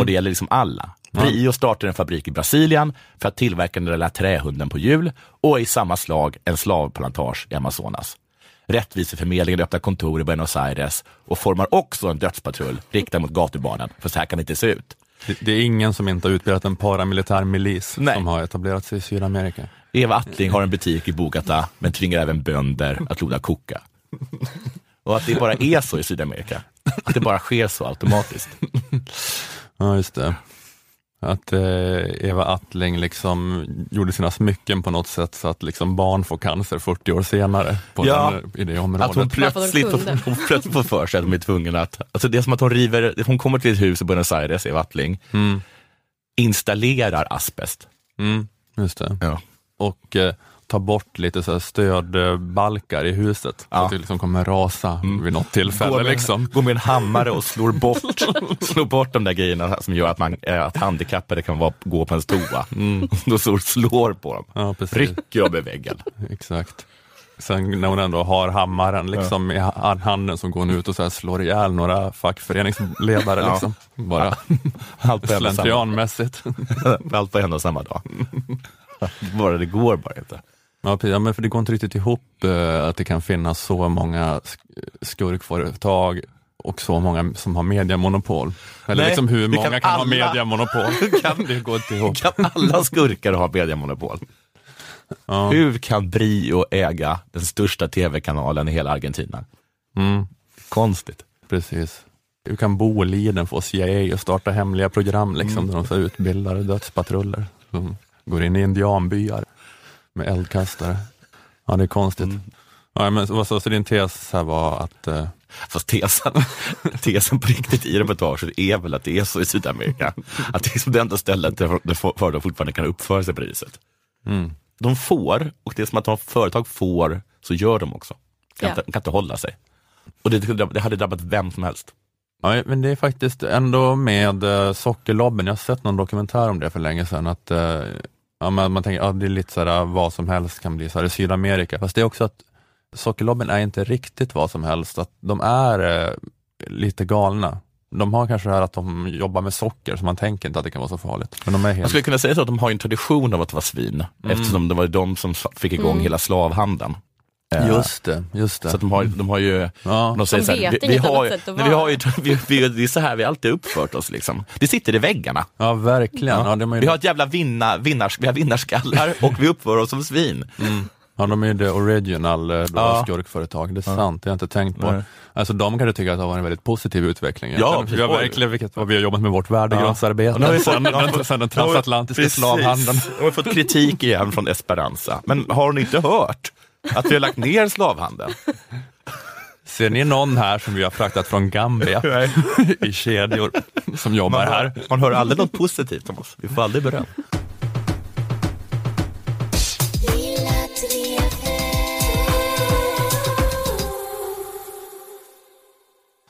Och det gäller liksom alla. Rio startar en fabrik i Brasilien för att tillverka den där trähunden på hjul och i samma slag en slavplantage i Amazonas. Rättviseförmedlingen öppnar kontor i Buenos Aires och formar också en dödspatrull riktad mot gatubarnen, för så här kan det inte se ut. Det, det är ingen som inte har utbildat en paramilitär milis Nej. som har etablerat sig i Sydamerika. Eva Attling har en butik i Bogata, men tvingar även bönder att loda koka. Och att det bara är så i Sydamerika. Att det bara sker så automatiskt. Ja, just det. Att eh, Eva Attling liksom gjorde sina smycken på något sätt så att liksom barn får cancer 40 år senare på Ja. den, i det området. Att hon plötsligt, kunde. hon plötsligt får för sig att de är tvungna att, alltså det är som att hon river, hon kommer till ett hus i Buenos Aires, Eva Attling, Mm, installerar asbest. mm, just det. Ja. Och eh, ta bort lite så stödbalkar i huset. Så Ja. att det liksom kommer rasa vid något tillfälle. Går med, liksom. går med en hammare och slår bort, slår bort de där grejerna som gör att, man, eh, att handikappade kan vara, gå på ens toa. Då står slår på dem, Ja, precis. rycker dem i väggen. Exakt. Sen när hon ändå har hammaren liksom i ha- handen så går hon ut och så här slår ihjäl några fackföreningsledare. Ja. Liksom. Bara Allt slentrianmässigt. allt på en och samma dag. bara det går bara inte. Ja, precis. ja, men för det går inte riktigt ihop eh, att det kan finnas så många sk- skurkföretag och så många som har mediamonopol. Eller Nej, liksom hur många kan kan, ha alla. mediamonopol. Kan- det går inte ihop. Kan alla skurkar ha mediemonopol? Ja. Hur kan Brio äga den största tv-kanalen i hela Argentina? Mm, Konstigt. precis. Hur kan Boliden få CIA att starta hemliga program liksom, Mm. där de så utbildar dödspatruller som går in i indianbyar med eldkastare? Ja, det är konstigt. Mm. Ja, men, så, så, så din tes här var att eh, Fast tesen, tesen på riktigt i reportaget är väl att det är så i Sydamerika. Att det är som det enda stället där företag fortfarande kan uppföra sig på det viset. mm, De får, och det är som att de företag får, så gör de också. Kan, Ja. inte, kan inte hålla sig. Och det, det hade drabbat vem som helst. Ja, men det är faktiskt ändå med eh, sockerlobbyn, jag har sett någon dokumentär om det för länge sedan, att eh, ja, man, man tänker att ja, det är lite sådär vad som helst kan bli så här i Sydamerika, fast det är också att sockerlobbyn är inte riktigt vad som helst, att de är eh, lite galna. De har kanske det här att de jobbar med socker, så man tänker inte att det kan vara så farligt. Men de är Man helt... skulle kunna säga så att de har en tradition av att vara svin, eftersom det var de som fick igång Mm. hela slavhandeln. Eh, Just det, just det. Så de har, de har ju ja. De säger De så här, vi, vi, har, nej, vi har ju, vi, vi, det är så här vi alltid uppfört oss. Liksom. Det sitter i väggarna. ja, verkligen. Ja. de är Vi har ett jävla vinna, vinnars, vi har vinnarskallar och vi uppför oss som svin. ja, de är ju the original eh, Ja. skurkföretag, det är sant, det har jag inte tänkt på. Nej. Alltså de kanske tycker att det har varit en väldigt positiv utveckling. Ja, vi har verkligen vilket, vad vi har jobbat med vårt värdegrundsarbete Ja, sen, den, sen den transatlantiska slavhandeln. De har fått kritik igen från Esperanza. Men har ni inte hört att vi har lagt ner slavhandeln? Ser ni någon här som vi har fraktat från Gambia i kedjor som jobbar Man, här? hör, man hör aldrig något positivt om oss. Vi får aldrig beröm.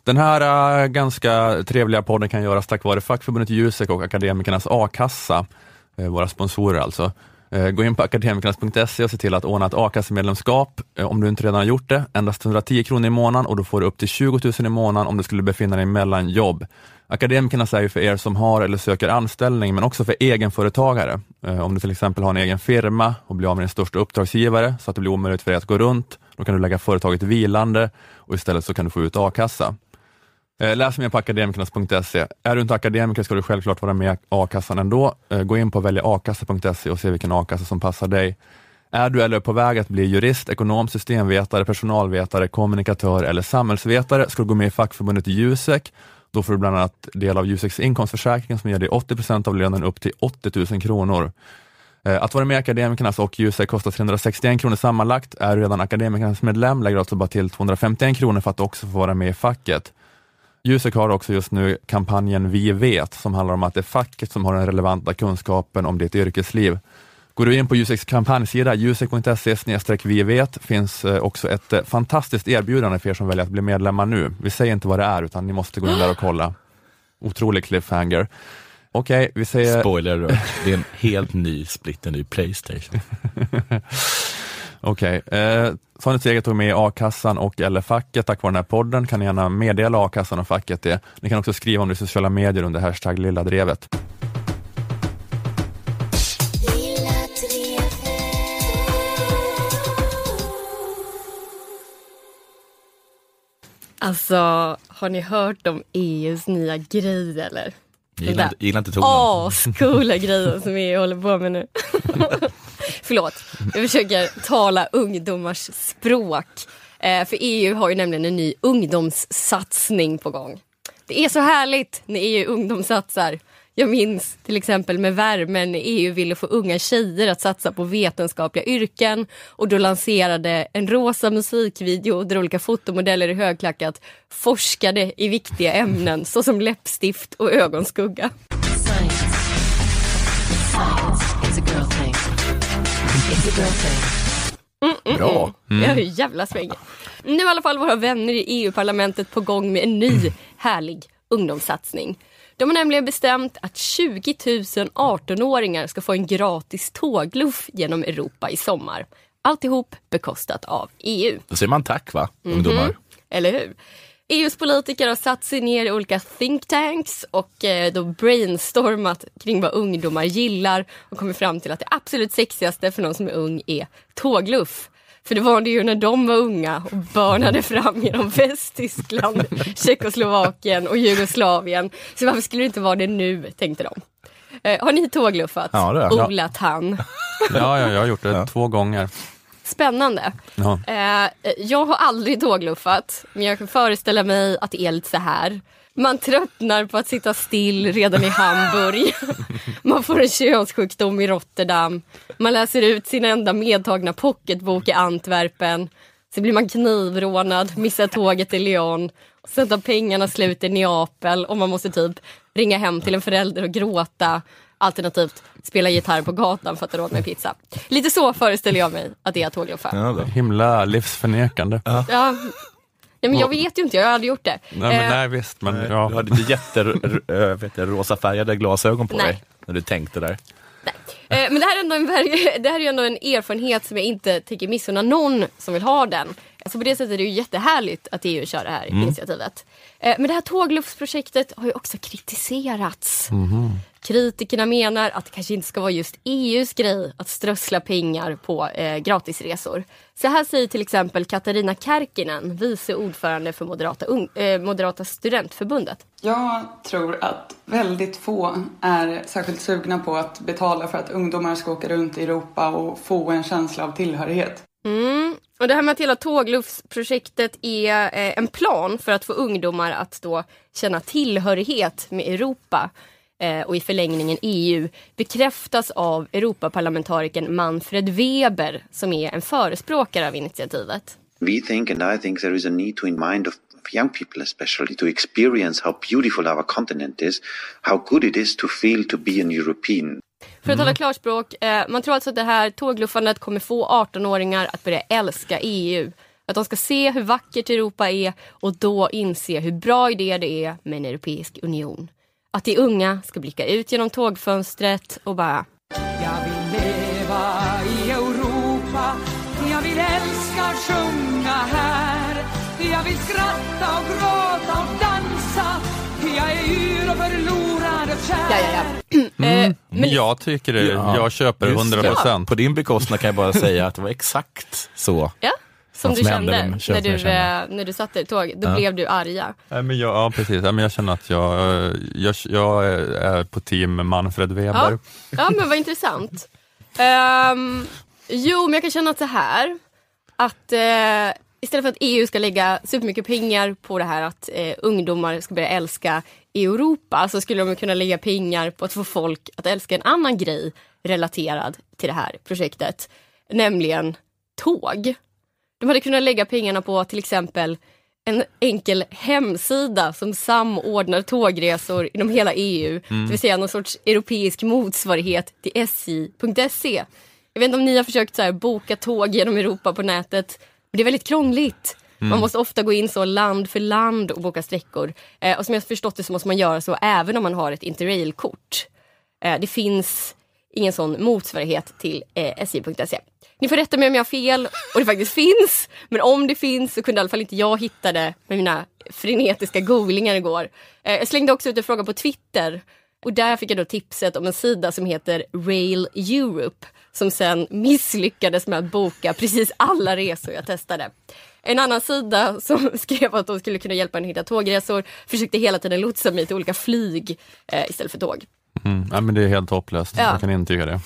Den här äh, ganska trevliga podden kan göras tack vare fackförbundet Jusek och Akademikernas a-kassa, eh, våra sponsorer alltså. Eh, gå in på akademikernas.se och se till att ordna ett a-kassemedlemskap eh, om du inte redan har gjort det. Endast 110 kronor i månaden och då får du upp till 20 000 i månaden om du skulle befinna dig mellan jobb. Akademikernas är ju för er som har eller söker anställning, men också för egenföretagare. Eh, om du till exempel har en egen firma och blir av med din största uppdragsgivare så att det blir omöjligt för dig att gå runt, då kan du lägga företaget vilande och istället så kan du få ut a-kassa. Eh, läs mer på akademikernas.se. Är du inte akademiker ska du självklart vara med i a-kassan ändå. Eh, gå in på väljaakassa.se och se vilken a-kassa som passar dig. Är du eller är på väg att bli jurist, ekonom, systemvetare, personalvetare, kommunikatör eller samhällsvetare ska du gå med i fackförbundet Jusek. Då får du bland annat del av Juseks inkomstförsäkring som ger dig 80 av lönen upp till 80 000 kronor. Eh, att vara med i Akademikernas och Jusek kostar 361 kronor sammanlagt. Är du redan Akademikernas medlem lägger du alltså bara till 251 kronor för att också få vara med i facket. Jusek har också just nu kampanjen Vi vet som handlar om att det är facket som har den relevanta kunskapen om ditt yrkesliv. Går du in på Juseks kampanjsida, jusek.se vi vet, finns eh, också ett eh, fantastiskt erbjudande för er som väljer att bli medlemmar nu. Vi säger inte vad det är, utan ni måste gå in där och kolla. Otrolig cliffhanger. Okej, vi säger... Spoiler det är en helt ny, splitter ny Playstation. Okej, eh, så har ni steget tog med a-kassan och eller facket tack vare den här podden kan ni gärna meddela a-kassan och facket det. Ni kan också skriva om det i sociala medier under hashtag lilla drevet. Alltså, har ni hört om EUs nya grej eller? Jag gillar, inte- gillar inte tonen. Ascoola grejer som EU håller på med nu. Förlåt, jag försöker tala ungdomars språk. Eh, för EU har ju nämligen en ny ungdomssatsning på gång. Det är så härligt när EU ungdomssatsar. Jag minns till exempel med värmen när EU ville få unga tjejer att satsa på vetenskapliga yrken och då lanserade en rosa musikvideo där olika fotomodeller i högklackat forskade i viktiga ämnen såsom läppstift och ögonskugga. Bra. Det är ju jävla sväng. Nu är i alla fall våra vänner i EU-parlamentet på gång med en ny härlig ungdomssatsning. De har nämligen bestämt att 20 000 18-åringar ska få en gratis tågluff genom Europa i sommar. Alltihop bekostat av EU. Då säger man tack va, ungdomar? Eller hur? EUs politiker har satt sig ner i olika think tanks och eh, då brainstormat kring vad ungdomar gillar och kommit fram till att det absolut sexigaste för någon som är ung är tågluff. För det var det ju när de var unga och börnade fram genom Västtyskland, Tjeckoslovakien och Jugoslavien. Så varför skulle det inte vara det nu, tänkte de. Eh, har ni tågluffat? Ja, det har jag. Ola Tann. Ja, ja, jag har gjort det Ja. två gånger. Spännande. Ja. Eh, jag har aldrig tågluffat, men jag kan föreställa mig att det är lite så här. Man tröttnar på att sitta still redan i Hamburg. Man får en könssjukdom i Rotterdam. Man läser ut sin enda medtagna pocketbok i Antwerpen. Så blir man knivrånad, missar tåget till Lyon. Sen tar pengarna slut i Neapel och man måste typ ringa hem till en förälder och gråta. Alternativt spela gitarr på gatan för att ha råd med pizza. Lite så föreställer jag mig att det är att tågluffa. Ja. Himla livsförnekande. Ja. ja, men jag vet ju inte, jag har aldrig gjort det. Nej, men, Eh, nej visst, men Du ja. hade inte jätterosa färgade glasögon på Nej. dig när du tänkte där. Eh, Men det här, är ändå en, det här är ändå en erfarenhet som jag inte tänker missunna någon som vill ha den. Alltså på det sättet är det ju jättehärligt att EU kör det här initiativet. Eh, Men det här tågluffsprojektet har ju också kritiserats. Kritikerna menar att det kanske inte ska vara just EUs grej att strössla pengar på eh, gratisresor. Så här säger till exempel Katarina Kärkinen, vice ordförande för Moderata, ung, eh, Moderata studentförbundet. Jag tror att väldigt få är särskilt sugna på att betala för att ungdomar ska åka runt i Europa och få en känsla av tillhörighet. Mm. Och det här med att hela tågluffsprojektet är eh, en plan för att få ungdomar att då känna tillhörighet med Europa eh, och i förlängningen EU bekräftas av Europaparlamentarikern Manfred Weber som är en förespråkare av initiativet. We think, and I think, there is a need to, in mind of young people especially, to experience how beautiful our continent is, how good it is to feel to be an European. För att tala klarspråk, eh, man tror alltså att det här tågluffandet kommer få 18-åringar att börja älska EU. Att de ska se hur vackert Europa är och då inse hur bra idé det är med en europeisk union. Att de unga ska blicka ut genom tågfönstret och bara Jag vill leva i Europa. Jag vill älska och sjunga här. Jag vill skratta och gråta och dansa. Jag är yr och förlorad ja, ja, ja. Eh, men Jag tycker det, Ja, jag köper just 100 det. procent. På din bekostnad kan jag bara säga att det var exakt så. ja, som du som hände kände kön när du, eh, när du satte i tåg. Då Ja. blev du arga. Nej, men jag, ja, precis. Men jag känner att jag, jag, jag är på team Manfred Weber. Ja, ja men vad intressant. Ehm, jo, men jag kan känna att så här. Att eh, istället för att EU ska lägga supermycket pengar på det här att eh, ungdomar ska börja älska i Europa så skulle de kunna lägga pengar på att få folk att älska en annan grej relaterad till det här projektet. Nämligen tåg. De hade kunnat lägga pengarna på till exempel en enkel hemsida som samordnar tågresor inom hela EU. Det vill säga någon sorts europeisk motsvarighet till SJ.se. Jag vet inte om ni har försökt så här, boka tåg genom Europa på nätet. Men det är väldigt krångligt. Mm. Man måste ofta gå in så land för land och boka sträckor. Eh, och som jag förstått det så måste man göra så även om man har ett interrailkort. Eh, det finns ingen sån motsvarighet till eh, SJ.se. Ni får rätta mig om jag har fel och det faktiskt finns. Men om det finns så kunde i alla fall inte jag hitta det med mina frenetiska googlingar igår. Eh, jag slängde också ut en fråga på Twitter och där fick jag då tipset om en sida som heter Rail Europe som sen misslyckades med att boka precis alla resor jag testade. En annan sida som skrev att de skulle kunna hjälpa en att hitta tågresor försökte hela tiden lotsa mig till olika flyg eh, istället för tåg. Mm. Ja, men det är helt hopplöst, Ja. jag kan intyga det.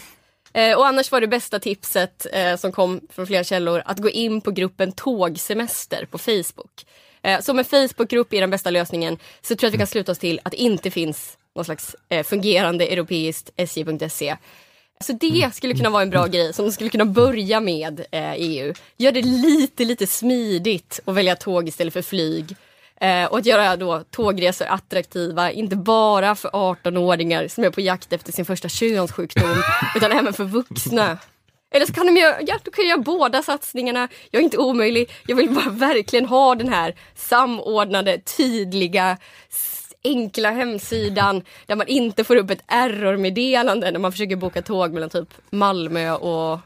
Eh, och annars var det bästa tipset eh, som kom från flera källor att gå in på gruppen Tågsemester på Facebook. Eh, så om en Facebookgrupp är den bästa lösningen så tror jag att vi kan sluta oss till att det inte finns någon slags eh, fungerande europeiskt SJ.se. Så det skulle kunna vara en bra grej som de skulle kunna börja med eh, EU. Gör det lite, lite smidigt att välja tåg istället för flyg. Eh, och att göra då tågresor attraktiva, inte bara för 18-åringar som är på jakt efter sin första könssjukdom, utan även för vuxna. Eller så kan de göra, ja, då kan jag göra båda satsningarna. Jag är inte omöjlig. Jag vill bara verkligen ha den här samordnade, tydliga, enkla hemsidan där man inte får upp ett error-meddelande när man försöker boka tåg mellan typ Malmö och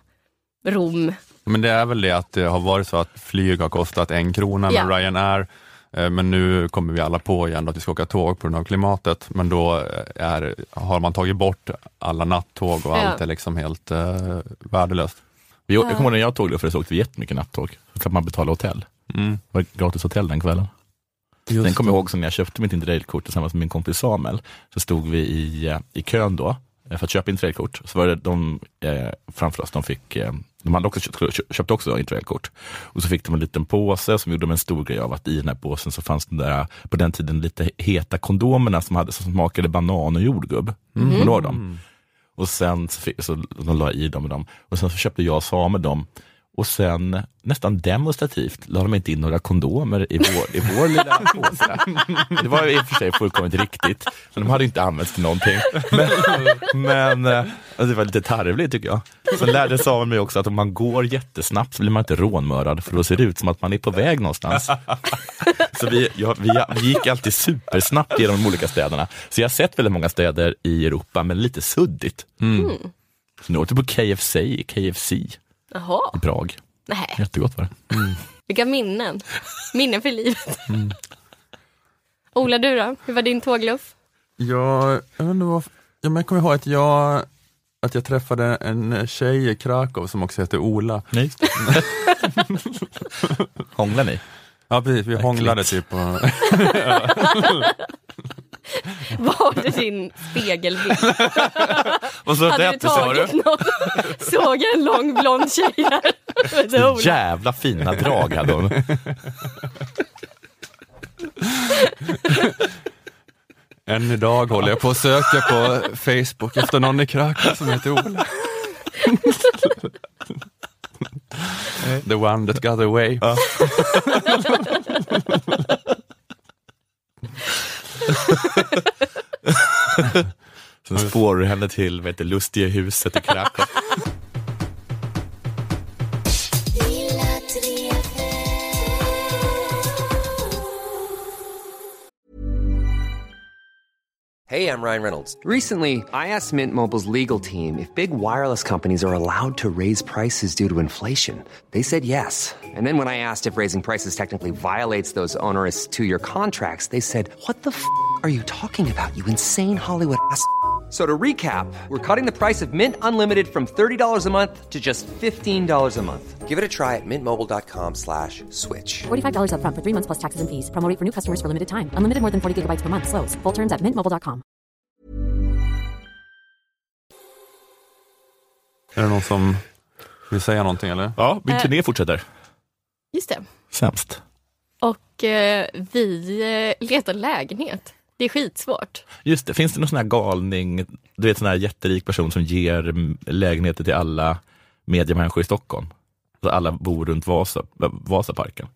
Rom. Men det är väl det att det har varit så att flyg har kostat en krona med Ja. Ryanair, eh, men nu kommer vi alla på igen att vi ska åka tåg på grund av klimatet, men då eh, är, har man tagit bort alla nattåg och Ja. allt är liksom helt eh, värdelöst. Jag kommer ihåg när jag tog det för så åkte vi jättemycket nattåg. Så kan man betala hotell. Mm. Det var gratis hotell den kvällen. Just Sen kommer jag ihåg som när jag köpte mitt interrailkort tillsammans med min kompis Samuel, så stod vi i, eh, i kön då eh, för att köpa interrailkort. Så var det de eh, framför oss, de fick eh, de hade också köpt, köpte också interrailkort. Och så fick de en liten påse som gjorde de en stor grej av att i den här påsen så fanns det där, på den tiden lite heta kondomerna som, hade, som smakade banan och jordgubb. Mm. Kommer du ihåg dem? Och sen så, fick, så de la i dem, och dem. Och sen så köpte jag och Samuel dem. Och sen nästan demonstrativt la de inte in några kondomer i vår, i vår lilla påse. Det var i och för sig fullkomligt riktigt, men de hade inte använts till någonting. Men, men eh, alltså det var lite tarvligt tycker jag. Så lärde Samuel mig också att om man går jättesnabbt så blir man inte rånmördad, för då ser det ut som att man är på väg någonstans. Så vi, ja, vi, vi gick alltid supersnabbt genom de olika städerna. Så jag har sett väldigt många städer i Europa, men lite suddigt. Så nu åkte jag på KFC, KFC Jaha, i Prag. nej. Jättegott var det. Vilka minnen. Minnen för livet. Ola, du då? Hur var din tågluff? Ja, jag vet inte vad, ja, men jag kommer ihåg att jag, att jag träffade en tjej i Krakow som också heter Ola. Nej. Hånglar ni? Ja precis, vi hånglade typ på, Var det din spegelbild? Vad sa Hade du tagit någon? Såg en lång blond tjej där? Det är Ola. Jävla fina drag hade hon. än idag håller jag på att söka på Facebook efter någon i Krakow som heter Ola. The one that got away. Sen spårar du henne till vet du, lustiga huset i Krakow. Hey, I'm Ryan Reynolds. Recently, I asked Mint Mobile's legal team if big wireless companies are allowed to raise prices due to inflation. They said yes. And then when I asked if raising prices technically violates those onerous two year contracts, they said, What the f are you talking about, you insane Hollywood ass? F- So to recap, we're cutting the price of Mint Unlimited from $30 a month to just $15 a month. Give it a try at mintmobile.com slash switch. $45 upfront for three months plus taxes and fees. Promo for new customers for limited time. Unlimited more than 40 gigabytes per month. Slows. Full terms at mintmobile.com. Är det någon som vill säga någonting eller? Ja, min turné fortsätter. Just det. Sämst. Och eh, vi eh, letar lägenhet. Det är skitsvårt. Just det, finns det någon sån här galning, du vet sån här jätterik person som ger lägenheter till alla mediemänniskor i Stockholm? Så alla bor runt Vasa, Vasaparken.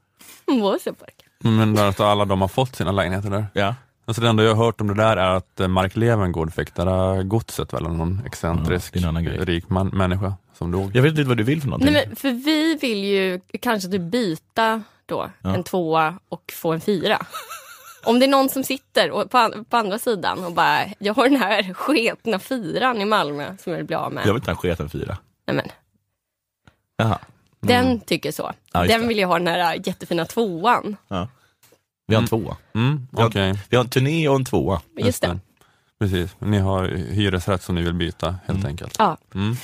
Vasapark. Men att alla de har fått sina lägenheter där. Ja. Alltså det enda jag har hört om det där är att eh, Mark Levengood fick det där godset väl, någon excentrisk Ja, rik man, människa som dog. Jag vet inte vad du vill för någonting. Nej, men för vi vill ju kanske typ byta då Ja. en tvåa och få en fyra. Om det är någon som sitter och på, på andra sidan och bara, jag har den här sketna fyran i Malmö som jag vill bli av med. Jag vill inte ha en sketen fyra. Nej, men, Jaha. Den tycker så. Ja, den vill jag ha den här jättefina tvåan. Ja. Vi har en tvåa. Mm, Vi har, okej. vi har en turné och en tvåa. Just det. Precis, ni har hyresrätt som ni vill byta helt Mm. enkelt. Ja. Mm.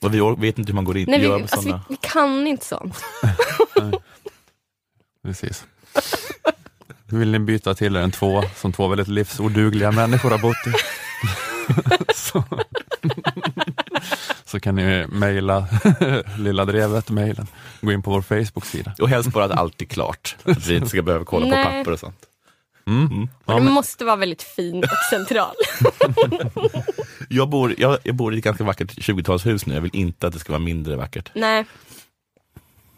Och vi vet inte hur man går in. Nej, vi, gör alltså, vi, vi kan inte sånt. Precis. Vill ni byta till er en två som två väldigt livsodugliga människor har bott i? så, så kan ni mejla Lilla Drevet, mejlen. Gå in på vår Facebook-sida. Och helst bara att allt är klart. Att vi inte ska behöva kolla Nej. på papper och sånt. Mm. Ja, Den men, måste vara väldigt fin och central. Jag bor, jag, jag bor i ett ganska vackert 20-talshus nu, jag vill inte att det ska vara mindre vackert. Nej,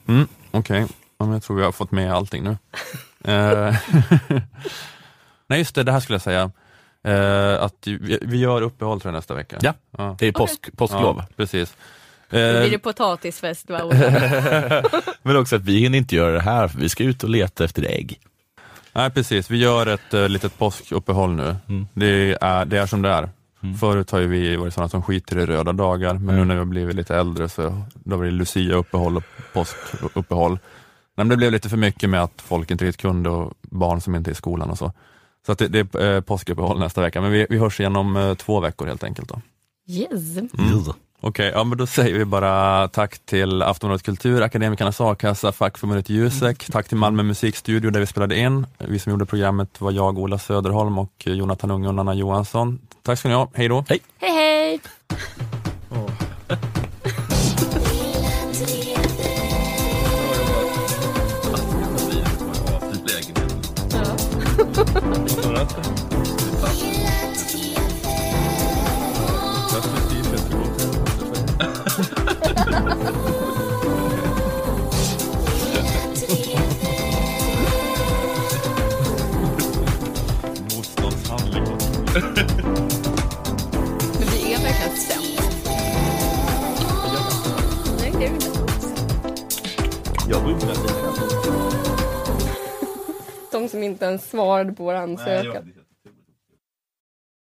mm, Okej, ja, men jag tror vi har fått med allting nu. Eh, Nej just det, det här skulle jag säga. Eh, att vi, vi gör uppehåll tror jag nästa vecka. Ja, det är påsk, påsklov. Ja, precis. då blir Eh, det potatisfest va? Men också att vi hinner inte göra det här, för vi ska ut och leta efter ägg. Nej precis, vi gör ett uh, litet påskuppehåll nu. Mm. Det, är, det är som det är. Förut har ju vi varit sådana som skiter i röda dagar, men nu när vi har blivit lite äldre så då var det Lucia-uppehåll och påskuppehåll. Nej, men det blev lite för mycket med att folk inte riktigt kunde och barn som inte är i skolan och så. Så att det, det är eh, påskuppehåll nästa vecka, men vi, vi hörs igen om eh, två veckor helt enkelt. Då. Yes. Mm. Okej, ja, men då säger vi bara tack till Aftonbladet Kultur, Akademikernas A-kassa, fackförbundet Jusek, tack till Malmö musikstudio där vi spelade in. Vi som gjorde programmet var jag, Ola Söderholm och Jonathan Unge och Nanna Johansson. Tack ska ni ha, hej då! Hej! Hej hej! Motståndshandling. Men vi är verkligen sämst. Nej, det är vi inte. Jag ju med de som inte ens svarade på vår ansökan.